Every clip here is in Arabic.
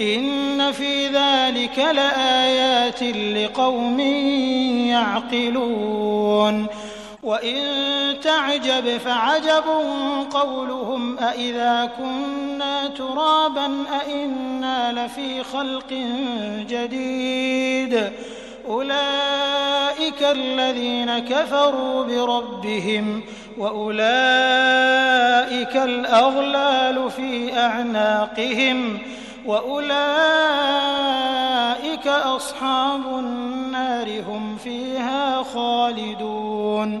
إن في ذلك لآيات لقوم يعقلون. وإن تعجب فعجب قولهم أإذا كنا ترابا أإنا لفي خلق جديد. أولئك الذين كفروا بربهم وأولئك الأغلال في أعناقهم. وأولئك أصحاب النار هم فيها خالدون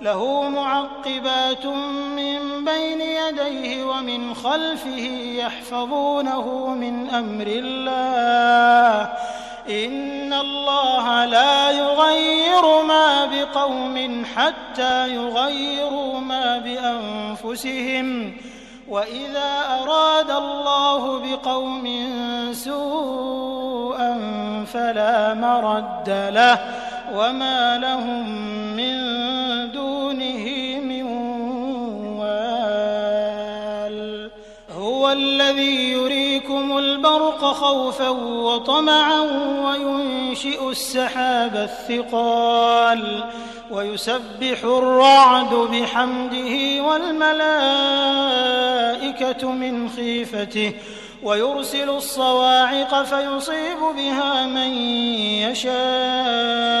له معقبات من بين يديه ومن خلفه يحفظونه من أمر الله. إن الله لا يغير ما بقوم حتى يغيروا ما بأنفسهم. وإذا أراد الله بقوم سوءا فلا مرد له. وما لهم من الذي يريكم البرق خوفا وطمعا وينشئ السحاب الثقال ويسبح الرعد بحمده والملائكة من خيفته ويرسل الصواعق فيصيب بها من يشاء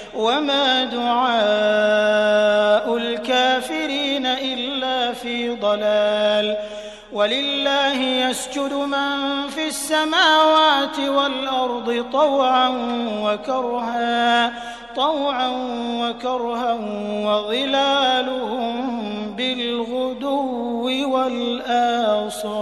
وما دعاء الكافرين إلا في ضلال ولله يسجد من في السماوات والأرض طوعا وكرها طوعا وكرها وظلالهم بالغدو والآصال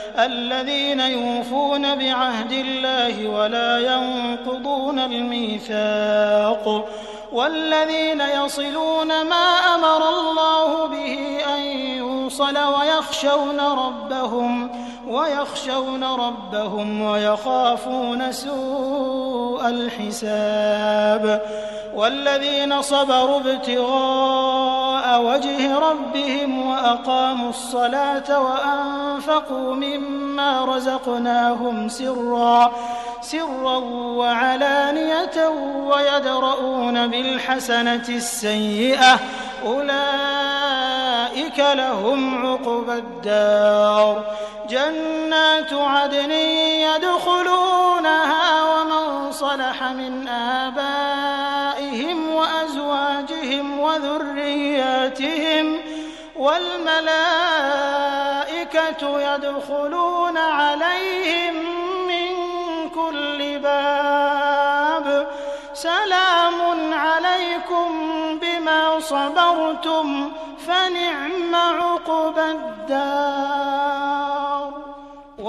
الذين يوفون بعهد الله ولا ينقضون الميثاق والذين يصلون ما أمر الله به أن يوصل ويخشون ربهم ويخشون ربهم ويخافون سوء الحساب والذين صبروا ابتغاء وجه ربهم وأقاموا الصلاة وأنفقوا مما رزقناهم سرا سرا وعلانية ويدرؤون بالحسنة السيئة. أولئك لهم عقبى الدار. جنات عدن يدخلونها ومن صلح من آبائهم وأزواجهم وذرياتهم والملائكة يدخلون عليهم من كل باب. سلام عليكم بما صبرتم فنعم عقبى الدار.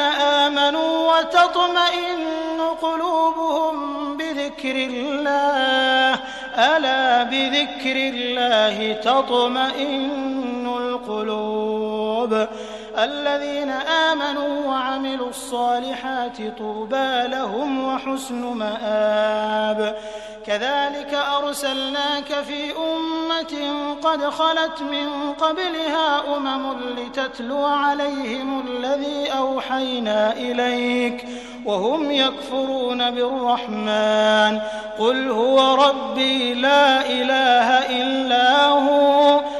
الذين آمنوا وتطمئن قلوبهم بذكر الله. ألا بذكر الله تطمئن القلوب. الذين آمنوا وعملوا الصالحات طوبى لهم وحسن مآب. كذلك أرسلناك في أمة قد خلت من قبلها أمم لتتلو عليهم الذي أوحينا إليك وهم يكفرون بالرحمن. قل هو ربي لا إله إلا هو.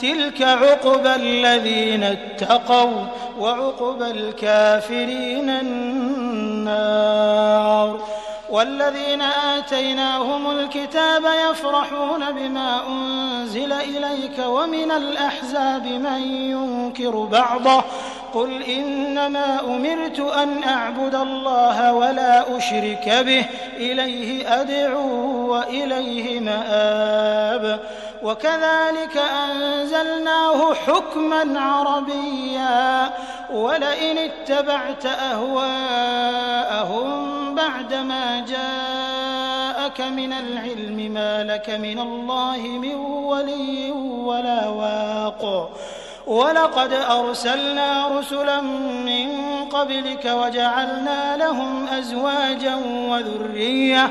تلك عقبى الذين اتقوا وعقبى الكافرين النار. والذين آتيناهم الكتاب يفرحون بما أنزل إليك ومن الأحزاب من ينكر بعضه. قل إنما أمرت أن أعبد الله ولا أشرك به. إليه أدعو وإليه مآب. وكذلك أنزلناه حكما عربيا. ولئن اتبعت أهواءهم بعدما جاءك من العلم ما لك من الله من ولي ولا واق. ولقد أرسلنا رسلا من قبلك وجعلنا لهم أزواجا وذرية